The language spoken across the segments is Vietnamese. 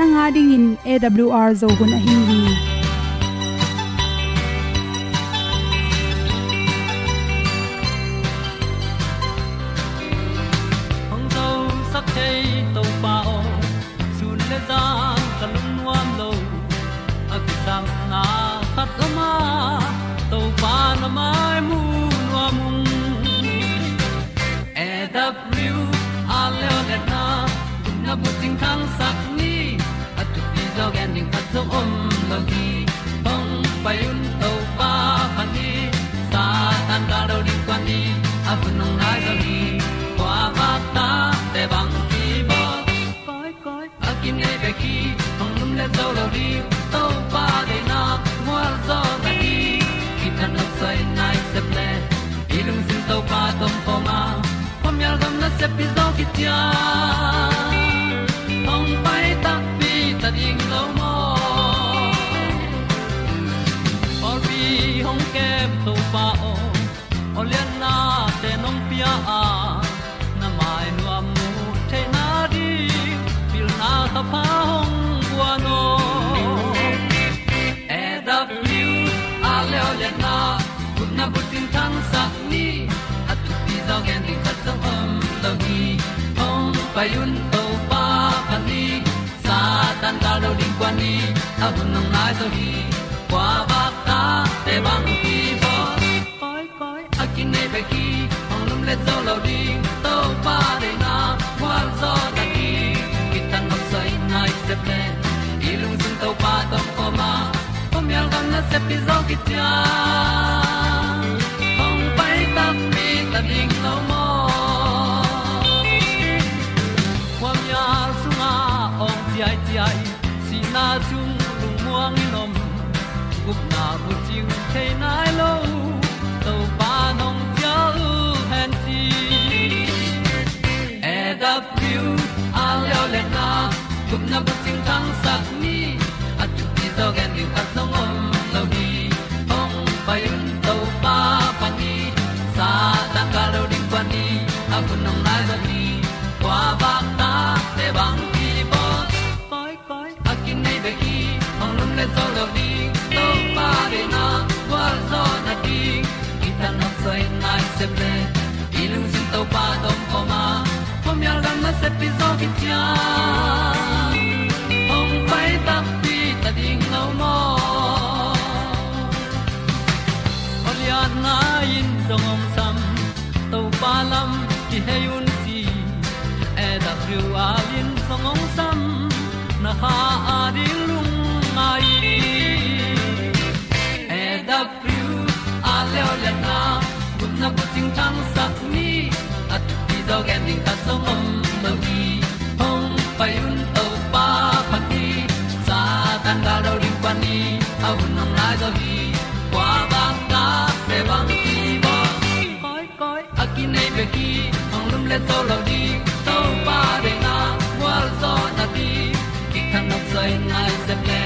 Nanga ding in awr zo gun a hin hi. Hong zo sak chei o sun a na khat na mai mu nuam e tan nai se ple ilung sin to pa tom pa ma pom yal gam na se pi zo ki tia hong pai ta pi ta ding lo mo or bi hong kem to pa o olian na te nong pia a na mai nu amu te na di pil na ta pa na bu tin tan sa ni at tu pi zo gen ding khat song om lo gi hong pa yun to pa pa ni. Sa tan ga lo ding kwan ni. A bu nong lai to hi. Kwa ba ta te bang ki bo koi koi a kin nei pe ki ong lum le zo lo ding to pa de na kwa zo ta ki ki tan nok sai nai se pe ilung sun to pa tom ko ma. Pom yal gam na se pi zo ki tia cùng na bu ting tang sat ni at ti zo gen ni at song om lo ni ong pai un to pa pa ni sa ta ka lo ding pa ni a bu nong lai za ni kwa ba ta te bang ki bo koi koi a kin nei be ki ong lum le zo lo ni to pa de na kwa zo na ti ki ta na sai nai se ple song om lo gi hong pai un to pa pa ti sa tan ga do ri pa ni au nong lai do gi kwa ba ta pe bang ti ba koi koi a nei pe ki ong lum le to lo di to pa de na wa zo na ti ki kan nok sai nai se ple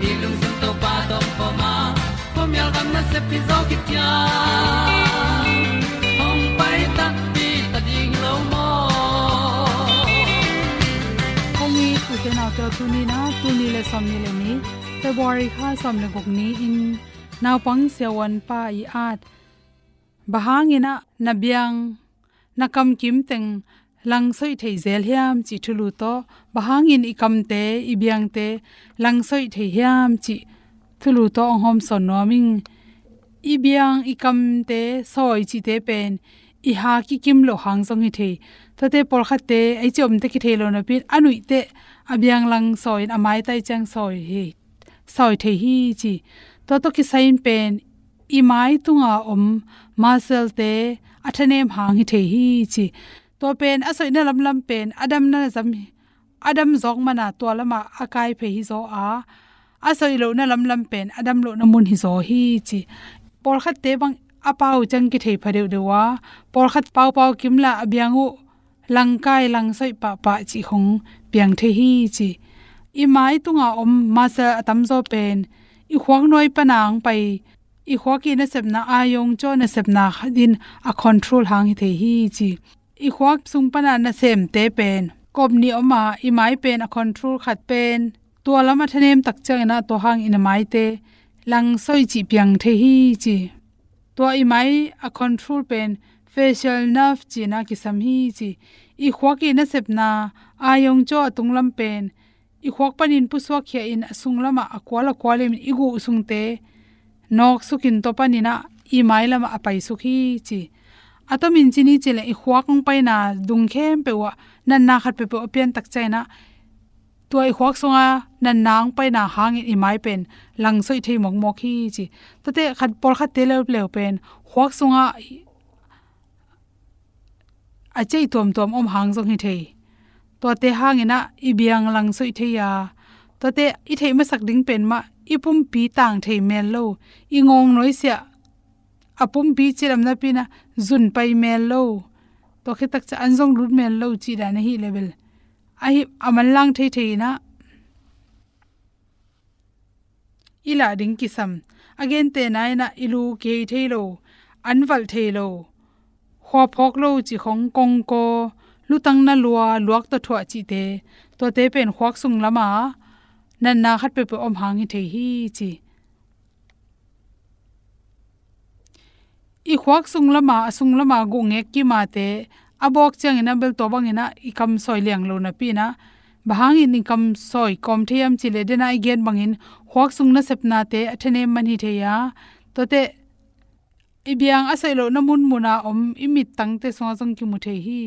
ni lung sun to pa tom pa ma. Pom yal gam na se pi zo ki te na to tu ni na tu ni le som ni le ni february kha som le gok ni in naw pang se wan pa i at bahangina nabyang nakam kim teng lang soi thei zel hiam chi thulu to bahangin ikam te ibyang te lang soi thei hiam chi thulu to hom son noming ibyang ikam te soi chi te pen i ha ki kim lo hang song hi thei to por kha te ai chom te ki thei lo na pin anui te abyang lang soi, amai tai chang soi hi. Soi the hi chi. To to ki sain pen i mai tunga om masel te, athanem hang hi the hi chi. To pen, asoi na lam lam pen, adam na zam adam zok mana to lama akai phe hi zo a. Asoi lo na lam lam pen, adam lo na mun hi zo hi chi. Por khat te bang apau chang ki thei phadeu dewa por khat pau pau kimla abyangu langkai langsoi pa pa chi hong piang the hi chi. I mai tunga om masa atam zo pen. I khwang noi panang pai. I khwaki na sepna ayong cho na sepna din a control hang the hi chi. I khwak sung pana na sem te pen. Kop ni oma i mai pen a control khat pen. To lama thanem tak chang na to hang in mai te. Lang soi chi piang the hi chi. To i mai a control pen. Facial nerve chi na ki sam hi chi. อีขวักอีน่าเสพนาอายงจ่อตุงลำเป็นอีขวักปนินผู้สวกเขียอินสุงละมาอควาละควาเลมินอีกูสุงเตนอกสุกินตัวปนินะอีไม้ละมาอไปสุขีจีอาตมินจินีจิเลอีขวักงไปนาดุงเข้มเปวะนันนาขัดเปเปอเปียนตักใจนะตัวอีควักสงะนันนางไปน่ะหางอีไม้เป็นหลังสอยเทมองมอขี้จีตะเตขัดปอลขัดเตเลวเปล่าเป็นควักสงะ a chei tom tom om hang jong hi thei. To te hangina ibiang lang soi thei ya. To te i thei ma sak ding pen ma ipum pi tang thei mel lo. I ngong noi sia apum pi chiram na pina zun pai mel lo. To khe tak cha anjong lut mel lo chi da na hi level. Ai aman lang thei thei na. Ila ding ki sam. Again te nai ina ilu ke thei lo. Anwal thei lo. ขอพกโลจิของกงโกลุตั้งนลัวลวกตัวถั่วจีเตตัวเตเป็นควักสุงละมานันนาคัดไปเปอมหางเทฮีจีอีควักสุงละมาสุงละมากุงเอกกี่มาเตอบอกจังนะเบลตัวบังเงนะอีคำซอยเลียงโลนะพี่นะบางอินี่คำซอยคอมเทียมจีเลเดนไอเกียนบังอินควักสุงนะเสพนาเตอัทเนมันฮิเทียตัวเต ibiang asai lo na mun muna om imit tang te so jong ki mu the hi.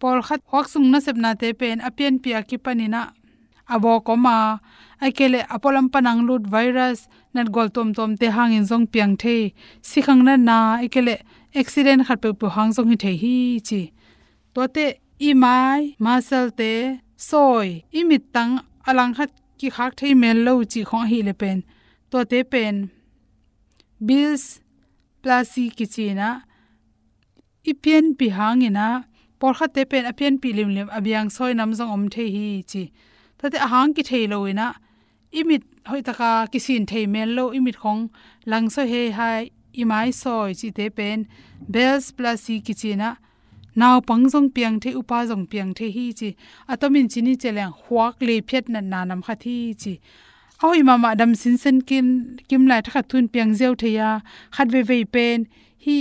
Pol khat hok sung na sepna te pen apian pia ki panina. Abo koma, akele apolam panang lut virus, nat gol tom tom te hangin jong piang the. Sikhang na na, akele accident khat pe pu hang jong hi the hi chi. To te i mai masal te, soi, imit tang alang khat ki khak thei mel lo chi khong hi le pen. To te pen, bills plasi kichina ipian pi hangina por kha te pen apian pi lim lim abyang soi nam jong om the hi chi. Tate ahang ki thei loina imit hoi taka kisin thei mel lo imit khong lang so he hai, imai soi chi te pen bells plasi kichina नाउ पंगजोंग पियंग थे upa jong piang the hi chi, atomin chini cheleng huak le phet na nanam kha thi chi oi mama dam sin sen kin kim lai thakha thun piang zeu theya, khat ve ve pen. Hi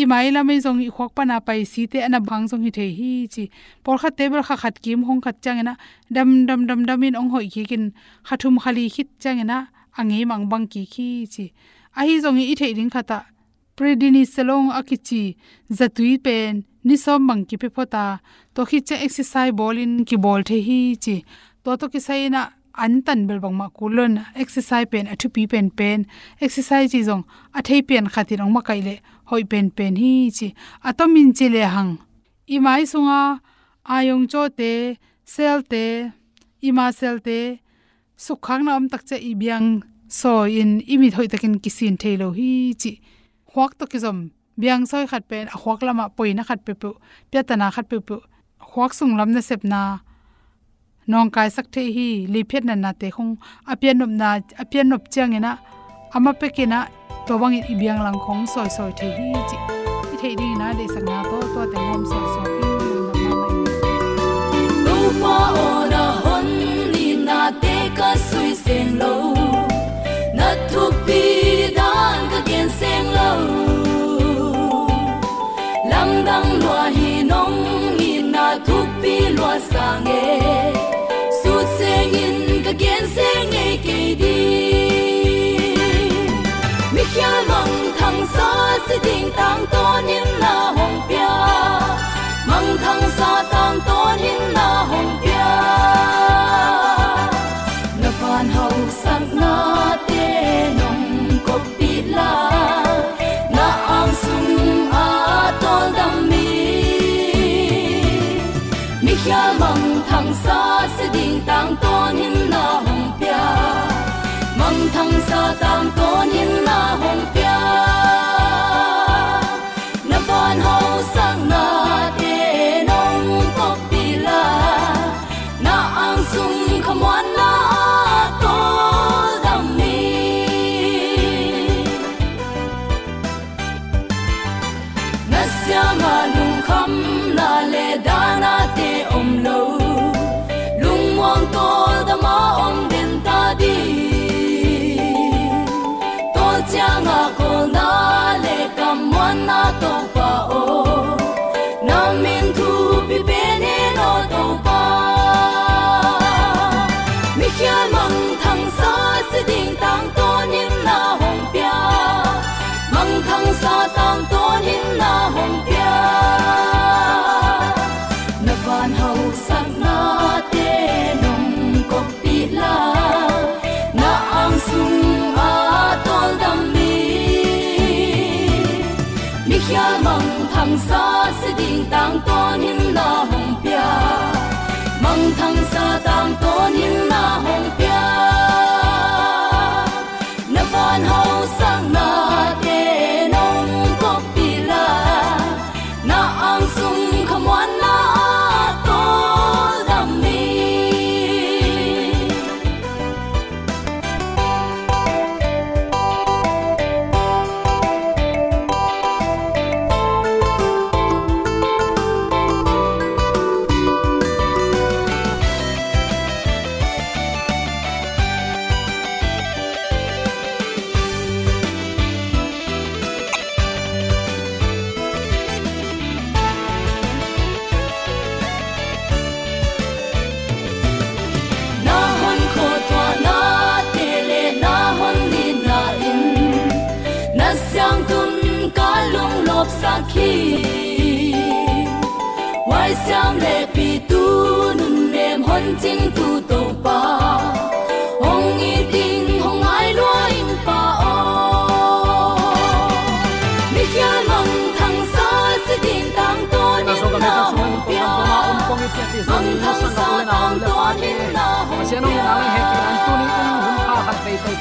i mai la mai zong i khok pa na pai si te ana bang zong hi the hi chi. Por kha table kha khat kim hong khat chang na dam dam dam dam in ong hoi ki kin khathum khali khit chang na ange mang bang ki khi chi. A hi zong i thei ding khata predini selong akichi zatui pen. Ni som mang ki pe phota to khi che exercise ball in ki ball the hi chi. To to ki sai na an tan bel bang ma kulon exercise pen athu pi pen pen exercise ji jong a thei pen khatin ong ma kai le hoi pen pen hi chi atomin chi le hang i mai sunga ayong cho te sel te i ma sel te sukhang na am tak che i biang so in imi thoi takin kisin thelo hi chi khwak to ki zom biang soi khat pen a khwak lama poina khat pe pu pyatana khat pe pu khwak sung lam na sep na nong kai sak the hi li phet na na te khong. Apian nop na apian nop chang ina ama pe ke na to bang e i biang lang khong soi soi the hi chi. I the ding na de sang na to to te ngom soi soi ki na ma mai no pa ona hon ni na te ka sui sen lo. Na tu pi dan ka gen sen lo. Lam dang lo hi nong đi. Mi khia mong thang sa sẽ ding tang tôn nin na hồng bia mong thang sa tang tôn nin na hồng bia na van hậu sang na te nong ko pi la. Na ang sung a tol dam mi. Mi khia mong thang sa sẽ ding tang tôn nin na thăng sa tang na hồng bia thang sa se ding tang to him na hong pia mang thang sa tang to him na hong pia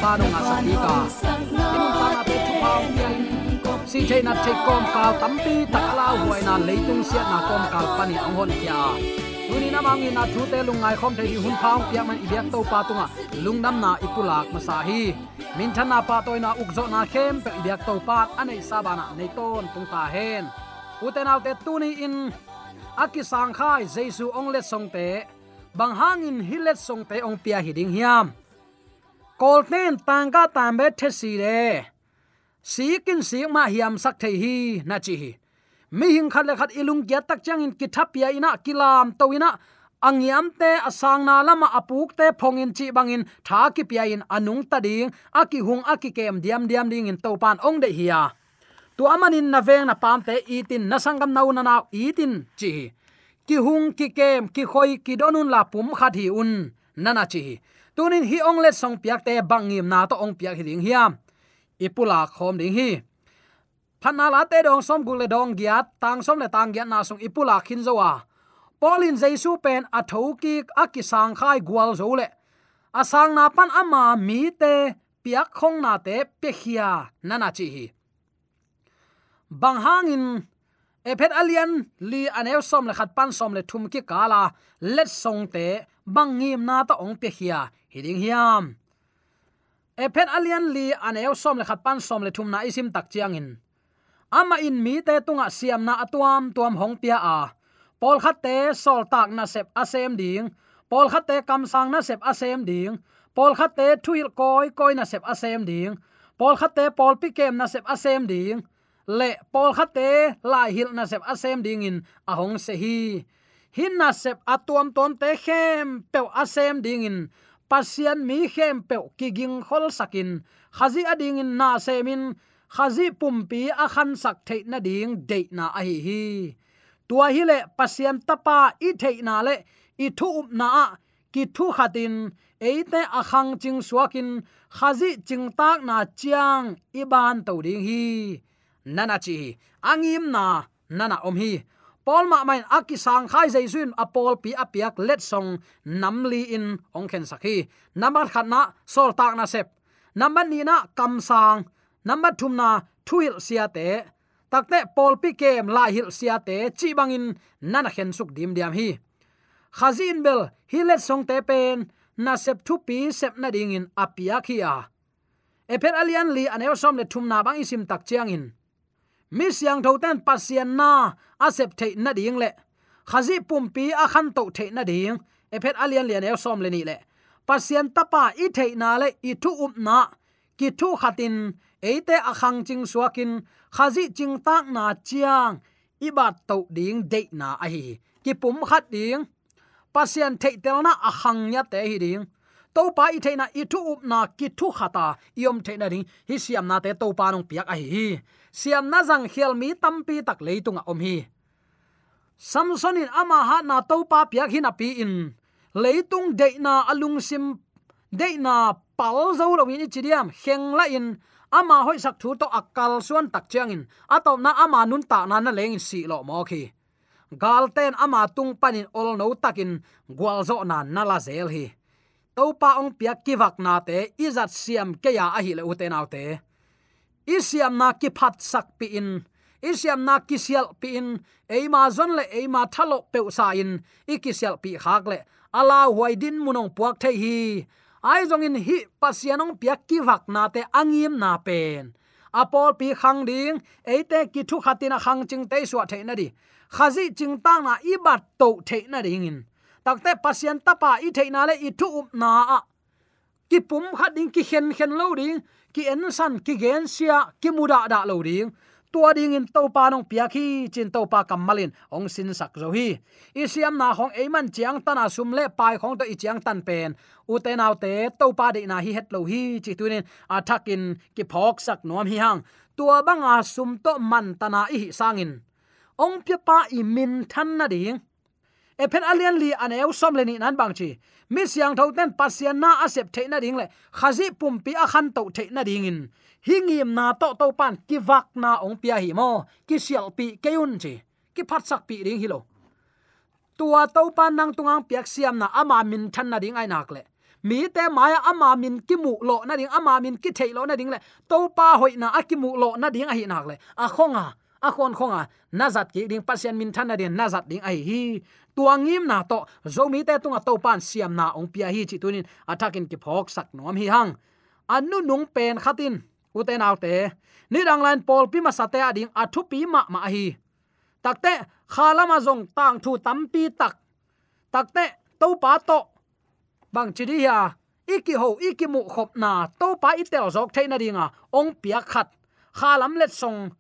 ta pay tay paano nga sa tika. Inong pa nga pe chupaw yan. Si chay na chay kom kaw tampi la huai na leitung sia na kom kaw pani ang hon kya. Tuni na mangi na chute lungai khom tay di humpa ang piyak man biak to patunga. Lungnam na ipulak masahi. Mintan na patoy na ukzo na kem pe biak to pat anay sabana nei ton tung ta hen Uten te tuni in akisang khai jesu ong le song te bang hangin hilet song te ong pia hiding hiam kolten tangka tambe thesi re. Sikin sik ma hiam sak thei hi, na chi hi. Mi hing khat le khat ilung kya tak chang in kithapia ina kilam toina angiam te asang na lama apuk te phongin chi bangin tha ki pia in anung ta ding aki hung aki kem, diam diam ding in topan ong de hiya tu amanin na veng na pam te itin na sangam nau na na itin chi ki hung, ki kem, ki khoi, ki donun la pum khat hi un nana chi tunin hi ong let song piak te bangim na to ong piak hi ding hiam. Ipula khom ding hi. Phanna la te dong som gule dong giat, tang som le tang giat na song ipula khin zowa polin jaisu pen atho ki sang khai gwal zo le. Asang na pan ama mi te, piak khong na te pe khia nana chi hi. Bang hangin ephet alian li anew som le khat pan som le thum ki kala let song te bangim na ta ong pe khia hiding hiam. Ephet alian li anew som le khat pan som le thum na isim tak chiang in. Ama in mi te tunga siam na atuam tuam hong pia a. Pol khat te sol tak na sep asem ding. Pol khat te kam sang na sep asem ding. Pol khat te thuil koi koi na sep asem ding. Pol khat te pol pi kem na sep asem ding. Le pol khat te lai hil na sep asem ding in ahong se hi hin na sep atuam ton te khem pe asem ding in pasian mi khem pe kiging khol sakin. Khazi ading in na semin. Khazi pumpi a khan sak thei na ding de na a hi hi. Tua hi le pasian tapa i thei na le. I thu up na ki thu khatin. Eite akhang ching suakin. Khazi ching tak na chiang iban to ding hi. Nana chi, angim na. Nana om hi. Paul ma main aki sang, khai jaisun apol pi apiak let song namli in, ong khen sakhi number khatna sol tak na sep. Number ni na, kam sang. Number thum na thuil sia te. Takte Paul pi kem la hil sia te, chi bangin nana khen suk dim diam hi. Khazin bel hilet song te pen, na sep thu pi, sep na ding in apiak hi a. Epet alian li anew som le thum na bang isim tak chiang in mi siang tho ten pasian na asep the na ding le khazi pumpi a khan to the na ding e phet alian lian el som le ni le pasian tapa i the na le i thu up na ki thu khatin eite a khang ching suakin khazi ching tak na chiang i bat to ding de na a hi ki pum khat ding pasian the tel na a khang nya te hi ding to pa i theina i thu up na ki thu khata iom theina ding hi siam na te to pa nong piak a hi siam na jang khial mi tampi tak leitunga om hi. Samson in ama ha na to pa piak hin api in. Leitung de na alung sim de na pal zo lo ni chidiam. Heng la in. Ama hoi sak thu to akal suan tak chiang in. Atop na ama nun ta na na leng si lo mo khi. Galten ama tung panin ol no takin gwal zo na nala zel hi. Topa ong piak kiwak na te. Izat siam ke ya a hi le uten autte isiam na ki phat sak pi in. Isiam na ki sial pi in. Eima zon le eima thalo pe sa in. Ikisial pi khak le. Ala huai din munong puak the hi. Ai zong in hi pasianong piak ki vak na te angim na pen. Apol pi khang ding. Eite ki thu khatina khang ching te suwa the na di. Khazi ching tang na ibat to the na ding in. Takte pasien tapa i the na le i thu up na a ki pum khat ding, ki khen khen lo ding, ki en san, ki gen sia, ki muda da lo ding. Tua ding in topa nong pia khi, chin topa kamalin ong sin sak zo hi. Isiam na hong eiman chiang tana sum le pai khong to i chiang tan pen. U te nau te topa de na hi het lo hi, chi tunin athakin ki phok sak nom hi hang. Tua banga sum to man tana i sangin ong pia pa i min than na ding e pen alian li an eu som le ni nan bang chi. Mi siang tho ten pasian na asep the na ding le. Khazi pum pi a khan to the na ding in. Hingim na to to pan ki vak na ong pia hi mo. Ki sial pi keun chi. Ki phat sak pi ding hi lo. Tua to pan nang tungang piak siam na ama min than na ding ai nak le. Mi te maya ama min ki mu lo na ding, ama min ki thei lo na ding le. To pa hoi na akimu lo na ding a hi nak le. A khonga a khon khonga à, nazat ki ding pasien min thana den nazat ding ai hi tuangim na to zomi te tunga to pan siam na ong pia hi chi tunin. Attacking ki phok sak nom hi hang. Anu nung pen khatin uten autte ni danglan pol pi ma sate ading athu pi ma ma hi. Takte khalama zong tang thu tampi tak. Takte to pa to. Bang chidi ya iki ho iki mu khop na, to pa itel zok theina dinga ong pia khat. Khalam let song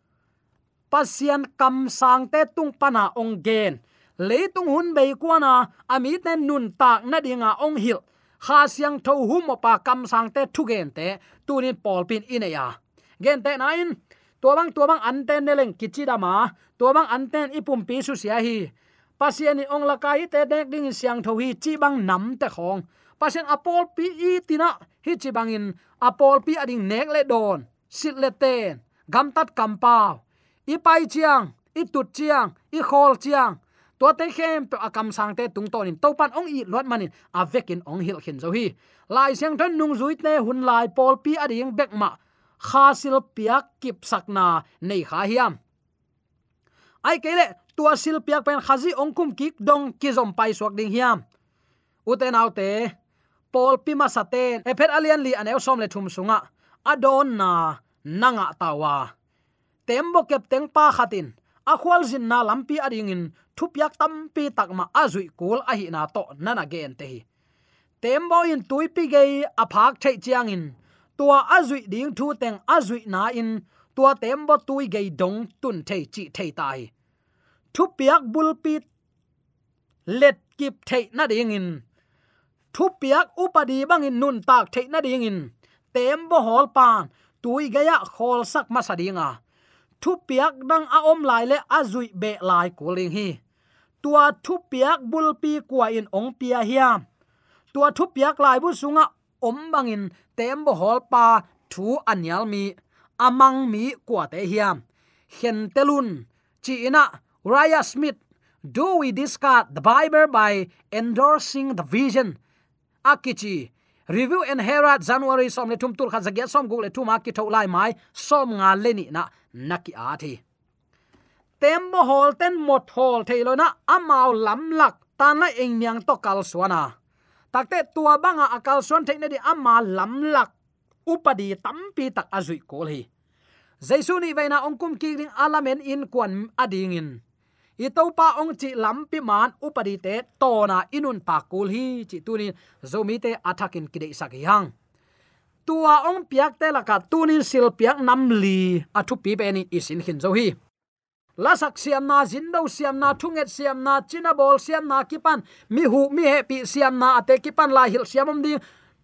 pasian kam sang te tung pana ong gen. Leitung hun bei kwana ami ten nun tak na dinga ong hil. Kha siang tho hum pa kam sang te thu gen te tunin pol pin in ya. Gen te nain tua bang tua bang anten ne leng kichi dama tua bang anten ipum pi su sia hi. Pasien ni ong lakai te dek ding siang tho hi chi bang nam te khong. Pasien apol pi i tina hi chi bang in apol pi ading nek le don sit le ten, gam tat kam pao i pai chiang, i tut chiang, i khol chiang. To te khem to akam sang te tung tonin to pan ong i lot manin, a vekin ong hil khin zo hi. Lai siang thon nung zui te hun lai pol pi ading bek ma. Kha sil piak kip sakna nei kha hiam. Ai kele tua sil piak pen khazi ong kum kik dong ki zom pai suak ding hiam. Uten autte pol pi ma saten e phet alian li anew som le thum sunga. Adon na nanga tawa tembo kep teng pa khatin akhwal zin na lampi ading in. Thupyak tampi takma azui kul ahi na to nana gen te hi. Tembo in tuipi ge aphak thei chiang in. Tua azui ding thu teng azui na in. Tua tembo tui ge dong tun thei chi thei tai thupyak bulpi let kip thei na ding in. Thupyak upadi bang in nun tak theina ding in. Tembo hol pan tui gaya khol sak ma sadinga thu piak dang a om lai le azui be lai kuling hi. Tua thu piak bul pi kwa in ong pia hiam. Tua thu piak lai bu sunga om bangin tem bo hol pa thu anyal mi, amang mi kwa te hiam. Hen telun chi ina raya smith, do we discard the bible by endorsing the vision? Akichi, review and herald january som le tum tur kha zagia som gu le tuma ki tho lai mai som nga leni na naki a thi tembo hol ten mot hol thailo na amao lam lak tan la eng miang to kal suana à. takte tua banga akal suan theina di ama lam lak upadi tampi tak azui kol hi jaisu ni veina ongkum ki ring alamen in kwan ading in i to pa ong chi lampi man upadi te to na inun pa kul hi chi tunin zomi te athakin kide sak hang tua ong piak te laka tunin sil piak nam li. Athu pi be ni isin hin zo hi. La sak siam na, zin do siam na thunget siam na, china bol siam na, kipan. Mi hu, mi he pi siam na ate kipan la hil siam om ding.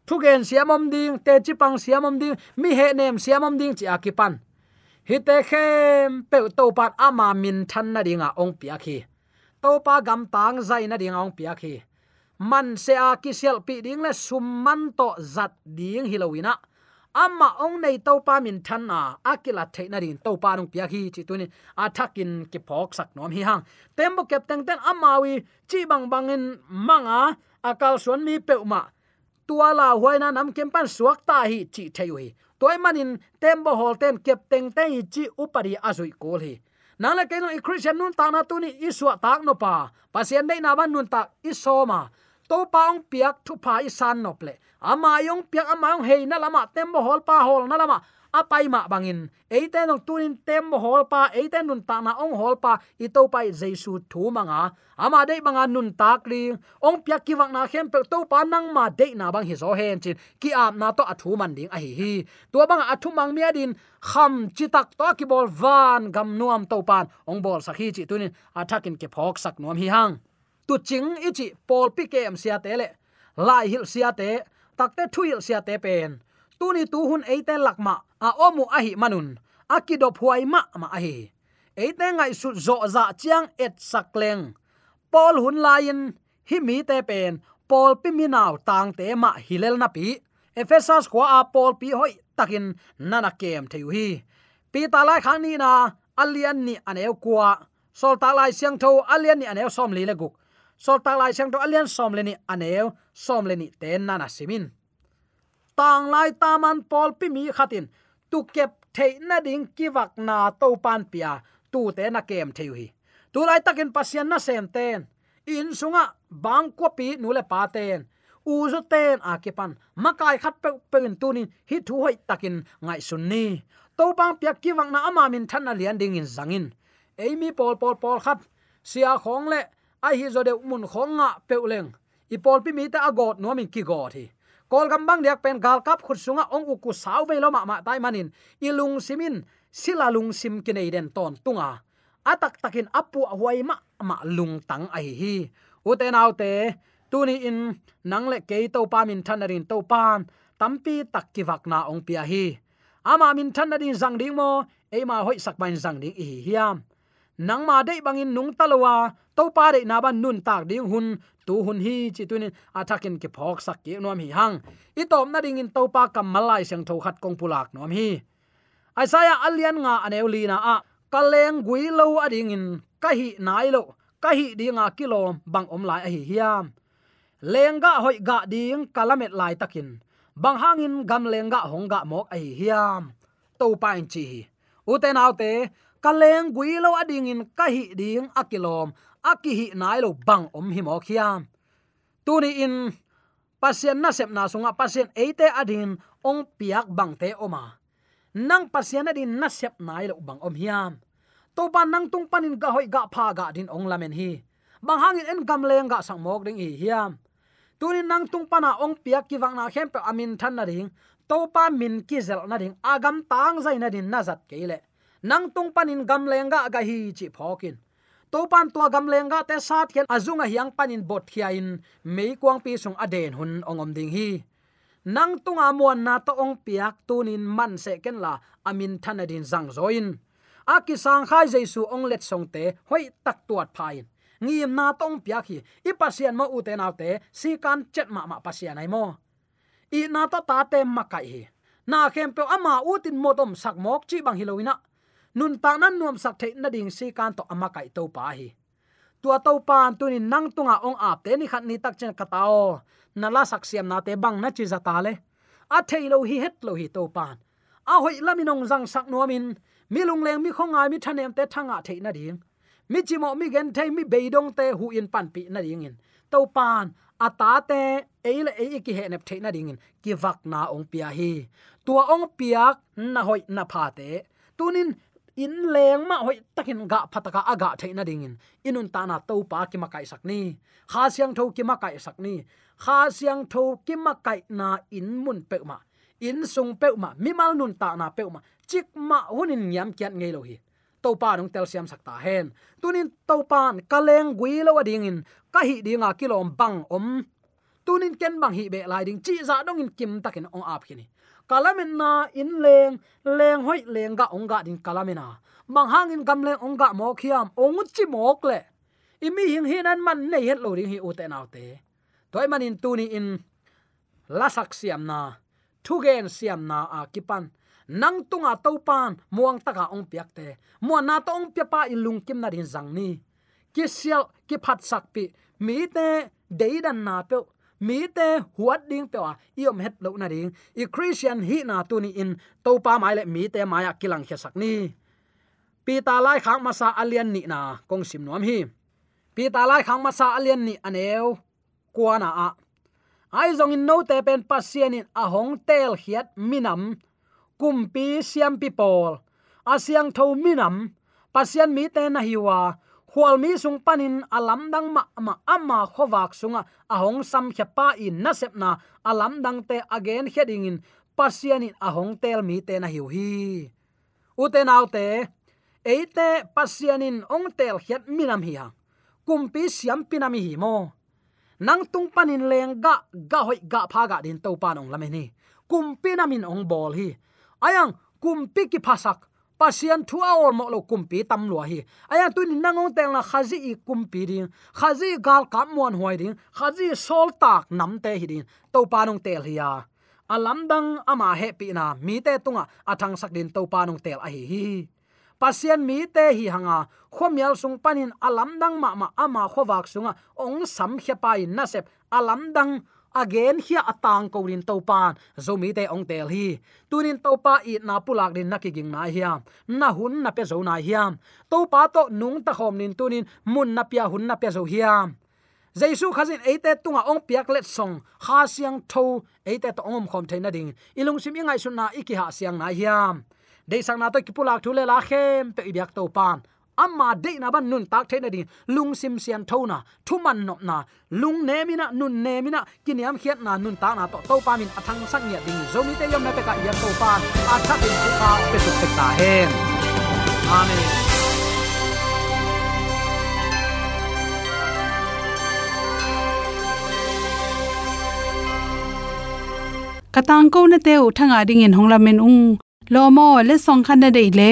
Thugen siam om ding, te chi pang siam om ding, mi he nem siam om ding, chi akipan hi te khem pe to pat ama min than na ringa ong piak hi. To pa gam tang zai na ringa ong piak hi man se a ki sel pi ding le sum man to zat ding hilowina amma ong nei to pa min than na akila theina na to pa nong pia hi chi tuni athakin ki phok sak nom hi hang. Tembo kep teng ten amawi chi bang bangin manga akal suan mi pe ma tua la huaina nam kem pan suak ta hi chi thei toy manin tembo holten kep teng te chi upari azui kol hi. Nang la keno i christian nun ta na tuni iswa tak no pa. Pasien dei na ban nun tak isoma to paung piak thu pa i san no ple. Ama yong piak ama yong hei na lama, tembo hol pa hol na lama. Apai ma bangin. Eite nong tunin tem hol pa eite nun ta na ong hol pa i to pai jesu thu manga. Ama dei banga nun tak ri. Ong piak ki wang na khem pe to pa nang ma dei na bang hi zo hen chin. Ki ap na to athu man ding a hi. Hi to bang athu mang mi adin kham chi tak to ki bol van gam nuam to pan. Ong bol sakhi chi tunin athakin ke phok sak nuam hi hang tu ching ichi pol pi kem sia te le. Lai hil sia te takte thuil sia te pen. Tuni tu hun eite lakma a omu a hi manun akidop huai ma ma a hi eite ngai su zo za chiang et sakleng pol hun lain, hi mi te pen. Pol pi mi naw tang te ma hilel na pi. Ephesus khwa a pol pi hoi, takin nana kem theu hi. Pi ta lai khang ni na alian ni aneu kwa sol ta lai siang tho alian ni aneu som li le guk sol ta lai siang to alian som leni aneu, som leni ten nana simin. Tang lai taman pol pi mi khatin, tu kep thei na ding ki vak na to pan pia, tu te na kem theu hi. Tu lai takin pasian na sem ten. In sunga, bang ko pi nu le pa ten. U zo ten a ke pan, makai khat pe pen tunin hi thu hoi takin ngai sun ni. To bang pia ki na ama min than na lian ding in zangin. Eimi pol pol pol khat, sia khong le ai hi zo de mun khonga peuleng i pol pi mi ta agot no min ki go thi kol gam bang diak pen gal kap khut sunga ong uku sau ve lo ma ma tai manin. Ilung simin sila lung sim kinai den ton tunga. Atak takin apu huai ma ma lung tang ai hi te, tu tuni in nang le ke to pa min thanarin to pan tampi tak ki vak na ong pia hi. Ama min thanarin zang ding mo ema hoi sak ban zang ding hi hiam. Nang ma dei bangin nung talowa to pa de na ban nun tak ding hun, tu hun hi chi tunin athakin ke phok sak ki nom hi hang. I tom na ding in to pa kam malai sang tho khat kong pulak nom hi. Aisaya alian nga aneuli na a. Kaleng gui lo ading in ka hi nai lo. Ka hi dinga kilom bang om lai a hi hiam. Lenga hoi ga ding kalamet lai takin. Bang hangin gam lenga hongga mok a hi hiam. To pa in chi uten autte kaleng gui lo ading in ka hi ding akilom aki hi nai lo bang om hi mo khiam. Tuni in, pasien na sep na sunga, pasien eite adin ong piak bang te oma nang pasien adin na sep nai lo bang om hiam. To ban nang tung panin ga hoi ga pha ga din ong lamen hi. Bang hangin en gam leng ga sang mok ding hi hiam. Tunin nang tung pana ong piak ki wang na khem pe amin than na ding. To pa min ki zel na ding. Agam tang zai na din nazat keile nang tung panin gam lenga ga hi chi phokin to pan tua gam lenga te sat khen azunga hiang panin bot khiain. Mei kwang pi sung aden hun ongom ding hi. Nang tunga muan na to ong piak tunin man se ken la amin thanadin zang zoin. Aki sang khai jaisu ong let song te hoi tak tuat phain. Ngim na tong piak hi, i pasian u ute naw te, si kan chet ma ma pasian ai mo. I na to ta te makai hi. Na khem pe ama utin modom sak mok chi bang hiloina nun ta nan nuam sak the na ding si kan to ama kai to pa hi. Tua to pan ni nang tunga ong ap te ni khat ni tak chen katao na la sak siam na te bang na chi za ta le. A thailo hi het lo hi to pan a hoi laminong jang sak nuamin mi lung leng mi khongai mi thanem te thanga theina ding. Mi chimo mi gen thai mi beidong te hu in pan pi na ding in. To pan ata te eile e ki he nep theina ding in. Ki vak na ong pia hi. Tua ong piak na hoi na pha te. Tunin in leng ma hoi takin ga phataka aga theina dingin. Inun ta na to pa ki makai sakni. Kha siang tho ki makai sakni. Kha siang tho ki makai na in mun pe ma in sung pe ma mi mal nun ta na pe ma chik ma hunin nyam kiat ngei lo hi to pa nong tel siam sakta hen. Tunin to pan kaleng gui lo dingin, ka hi dinga kilom bang om. Tunin ken bang hi be lai ding. Chi za dong in kim takin ong ap kini kalamen na in leng leng hoi, leng ga ong ga din kalamena mang hang in gam leng ong ga mo khiam ong chi mok le. Imi hing hin an man nei het lo ring hi u te nau te. Toy manin tuni in lasak siam na, thugen siam na a kipan. Nang tunga topan muang taka ong piak te. Mo na to ong pia pa lung kim na din zang ni. Ki sial, ki phat sak pi. Mi te deidan na pe mi te huat ding pe wa, iom het lo na ding. I christian hi na tu ni in, to pa mai le mi te maya kilang khe sak ni. Pi ta lai khang masa alian ni na, kong sim nom hi. Pi ta lai khang masa alian ni aneu kwana a. Ai zong in no te pen pasien in a hong tel hiat minam kumpi siam pi pol. Asyang tho minam pasien mi te na hiwa khwal mi sung panin alam dang ma ma ama khowak sunga. Ahong sam khapa in na sep na alam dang te again heading in pasian in ahong tel mi te na hiu hi. Ute nau te eite pasian in ong tel het minam hi ha. Kumpi siam pinami hi mo. Nang tung panin leng ga ga hoi ga pha ga din to panong lameni kumpi namin ong bol hi. Ayang, kumpi ki phasak pasian thu awor mo lo kumpi tam lo hi. Aya tu ni nangong teng à. À à na khazi i kumpi ding khazi gal kam mon hoi ding khazi sol tak nam te hi ding to panung tel hi ya alam dang ama he pi na. Mi te tunga athang sak din to panung tel a hi hi pasian mi te hi hanga khomial sung panin alam dang ma ma ama khowak sunga ong sam khepai pai na sep alam dang again, hia atang ko rin to pan zo mi te ong tel hi. Tunin to pa i na pulak din nakiging na hiam na hun na pe zo na hiam to pa to nung ta khom nin tunin mun na pia hun na pe zo hiam jaisu khazin eite tunga ong piak let song. Ha siang tho eite to ongom khom theina ding. Ilung sim ingai sun na iki ha siang na hiam de sang na to kipulak thule la khem pe ibyak to pan amma de na ban nun tak thena ding. Lung sim sian tho na, thu man nop na. Lung ne mina nun ne mina kiniam khiat na, nun ta na. To to pa min athang sak nya ding. Zomi te yom na te ka yan to pa. A tha tin ku pa, pe su tek ta hen. Amen. Katang ko na te u thanga ding in honglamen ung. Lomo le song khan na dei le